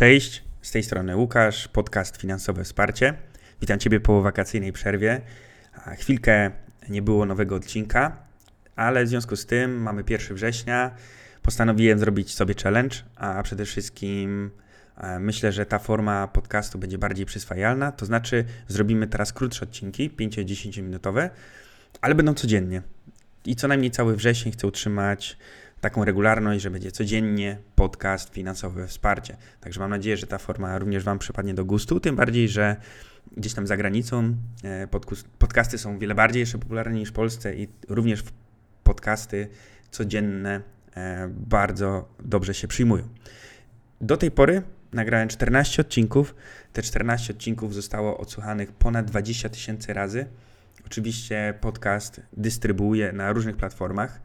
Cześć, z tej strony Łukasz, podcast Finansowe Wsparcie. Witam Ciebie po wakacyjnej przerwie. Chwilkę nie było nowego odcinka, ale w związku z tym mamy 1 września. Postanowiłem zrobić sobie challenge, a przede wszystkim e, myślę, że ta forma podcastu będzie bardziej przyswajalna. To znaczy, zrobimy teraz krótsze odcinki, 5-10 minutowe, ale będą codziennie. I co najmniej cały wrzesień chcę utrzymać taką regularność, że będzie codziennie podcast, finansowe wsparcie. Także mam nadzieję, że ta forma również Wam przypadnie do gustu, tym bardziej, że gdzieś tam za granicą e, podcasty są wiele bardziej jeszcze popularne niż w Polsce i również podcasty codzienne e, bardzo dobrze się przyjmują. Do tej pory nagrałem 14 odcinków. Te 14 odcinków zostało odsłuchanych ponad 20 tysięcy razy. Oczywiście podcast dystrybuuje na różnych platformach.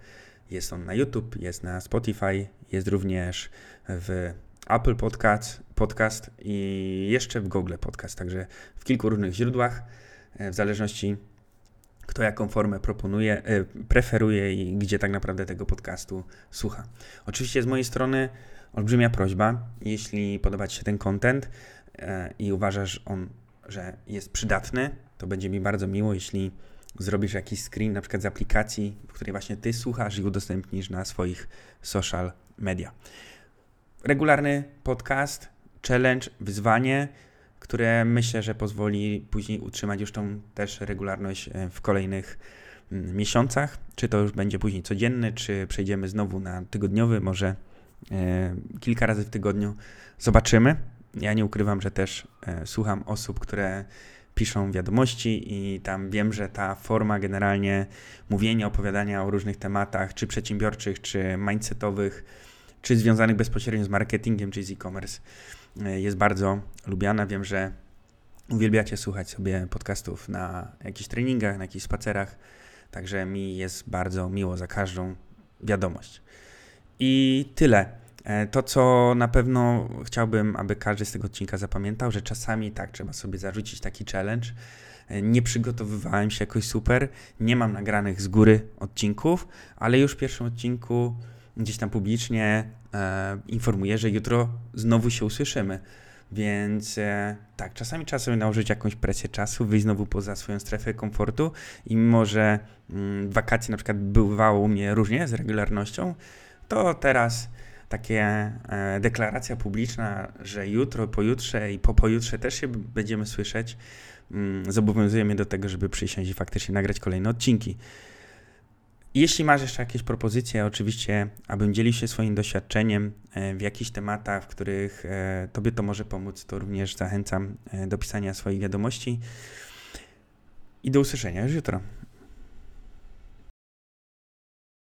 Jest on na YouTube, jest na Spotify, jest również w Apple Podcast, podcast i jeszcze w Google Podcast, także w kilku różnych źródłach, e, w zależności kto jaką formę proponuje, e, preferuje i gdzie tak naprawdę tego podcastu słucha. Oczywiście z mojej strony olbrzymia prośba, jeśli podoba Ci się ten content e, i uważasz on, że jest przydatny, to będzie mi bardzo miło, jeśli zrobisz jakiś screen na przykład z aplikacji, w której właśnie ty słuchasz i udostępnisz na swoich social media. Regularny podcast, challenge, wyzwanie, które myślę, że pozwoli później utrzymać już tą też regularność e, w kolejnych mm, miesiącach. Czy to już będzie później codzienny, czy przejdziemy znowu na tygodniowy, może e, kilka razy w tygodniu. Zobaczymy. Ja nie ukrywam, że też e, słucham osób, które piszą wiadomości i tam wiem, że ta forma generalnie mówienia, opowiadania o różnych tematach, czy przedsiębiorczych, czy mindsetowych, czy związanych bezpośrednio z marketingiem, czy z e-commerce, e, jest bardzo lubiana. Wiem, że uwielbiacie słuchać sobie podcastów na jakichś treningach, na jakichś spacerach, także mi jest bardzo miło za każdą wiadomość. I tyle. E, to, co na pewno chciałbym, aby każdy z tego odcinka zapamiętał, że czasami tak trzeba sobie zarzucić taki challenge. E, nie przygotowywałem się jakoś super, nie mam nagranych z góry odcinków, ale już w pierwszym odcinku gdzieś tam publicznie e, informuję, że jutro znowu się usłyszymy. Więc e, tak, czasami trzeba sobie nałożyć jakąś presję czasu, wyjść znowu poza swoją strefę komfortu i mimo, że mm, wakacje na przykład bywało u mnie różnie z regularnością, to teraz takie e, deklaracja publiczna, że jutro, pojutrze i po pojutrze też się będziemy słyszeć, mm, zobowiązuje mnie do tego, żeby przysiąść i faktycznie nagrać kolejne odcinki. Jeśli masz jeszcze jakieś propozycje, oczywiście, abym dzielił się swoim doświadczeniem e, w jakichś tematach, w których e, Tobie to może pomóc, to również zachęcam do pisania swoich wiadomości. I do usłyszenia już jutro.